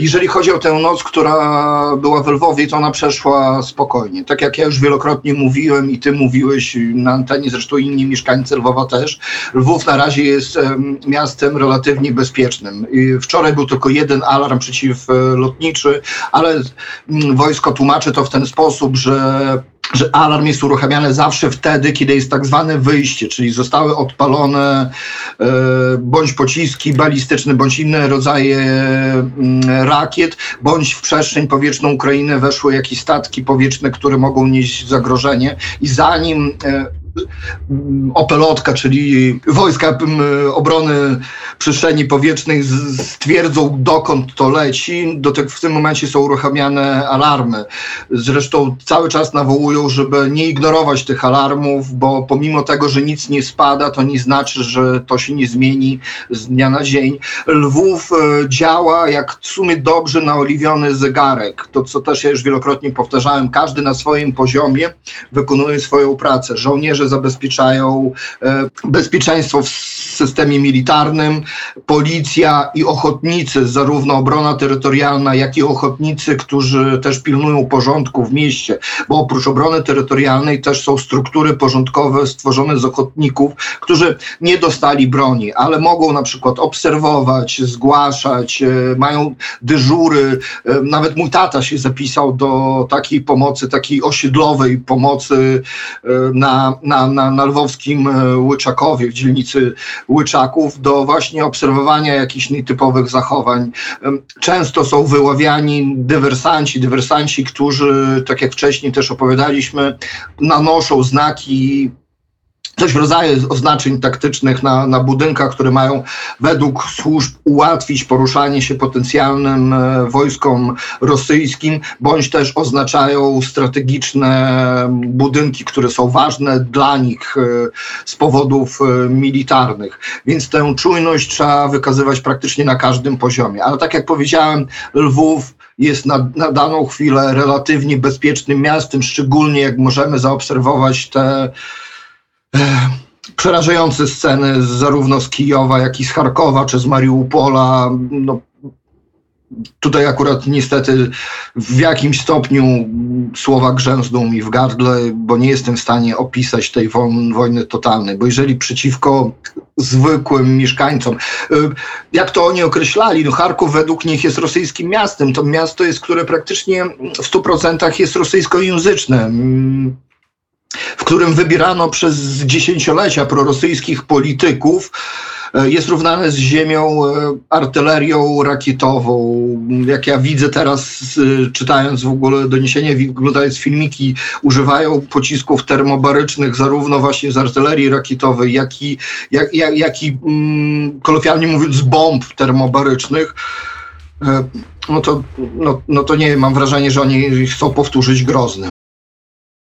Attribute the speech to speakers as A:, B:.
A: Jeżeli chodzi o tę noc, która była w Lwowie, to ona przeszła spokojnie. Tak jak ja już wielokrotnie mówiłem i ty mówiłeś na antenie, zresztą inni mieszkańcy Lwowa też, Lwów na razie jest miastem relatywnie bezpiecznym. Wczoraj był tylko jeden alarm przeciwlotniczy, ale mm, wojsko tłumaczy to w ten sposób, że że alarm jest uruchamiany zawsze wtedy, kiedy jest tak zwane wyjście, czyli zostały odpalone bądź pociski balistyczne, bądź inne rodzaje mm, rakiet, bądź w przestrzeń powietrzną Ukrainy weszły jakieś statki powietrzne, które mogą nieść zagrożenie. I zanim e, Opelotka, czyli wojska obrony przestrzeni powietrznej stwierdzą, dokąd to leci. Do tego w tym momencie są uruchamiane alarmy. Zresztą cały czas nawołują, żeby nie ignorować tych alarmów, bo pomimo tego, że nic nie spada, to nie znaczy, że to się nie zmieni z dnia na dzień. Lwów e, działa jak w sumie dobrze naoliwiony zegarek. To, co też ja już wielokrotnie powtarzałem, każdy na swoim poziomie wykonuje swoją pracę. Żołnierze zabezpieczają e, bezpieczeństwo w systemie militarnym, policja i ochotnicy, zarówno obrona terytorialna, jak i ochotnicy, którzy też pilnują porządku w mieście, bo oprócz obrony terytorialnej też są struktury porządkowe stworzone z ochotników, którzy nie dostali broni, ale mogą na przykład obserwować, zgłaszać, e, mają dyżury. E, nawet mój tata się zapisał do takiej pomocy, takiej osiedlowej pomocy na, na na, na, lwowskim e, Łyczakowie, w dzielnicy Łyczaków, do właśnie obserwowania jakichś nietypowych zachowań. Często są wyławiani dywersanci, dywersanci, którzy, tak jak wcześniej też opowiadaliśmy, nanoszą znaki coś w rodzaju oznaczeń taktycznych na, na budynkach, które mają według służb ułatwić poruszanie się potencjalnym e, wojskom rosyjskim, bądź też oznaczają strategiczne budynki, które są ważne dla nich e, z powodów e, militarnych. Więc tę czujność trzeba wykazywać praktycznie na każdym poziomie. Ale tak jak powiedziałem, Lwów jest na, na daną chwilę relatywnie bezpiecznym miastem, szczególnie jak możemy zaobserwować te przerażające sceny zarówno z Kijowa, jak i z Charkowa, czy z Mariupola. No, tutaj akurat niestety w jakimś stopniu słowa grzęzną mi w gardle, bo nie jestem w stanie opisać tej wojny totalnej, bo jeżeli przeciwko zwykłym mieszkańcom, y, jak to oni określali, no Charków według nich jest rosyjskim miastem, to miasto jest, które praktycznie w 100% jest rosyjskojęzyczne w którym wybierano przez dziesięciolecia prorosyjskich polityków, e, jest równane z ziemią e, artylerią rakietową. Jak ja widzę teraz, czytając w ogóle doniesienia, oglądając filmiki, używają pocisków termobarycznych zarówno właśnie z artylerii rakietowej, jak i, jak, jak, jak i mm, kolokwialnie mówiąc, bomb termobarycznych. E, no to, no, no to nie mam wrażenie, że oni chcą powtórzyć Grozny.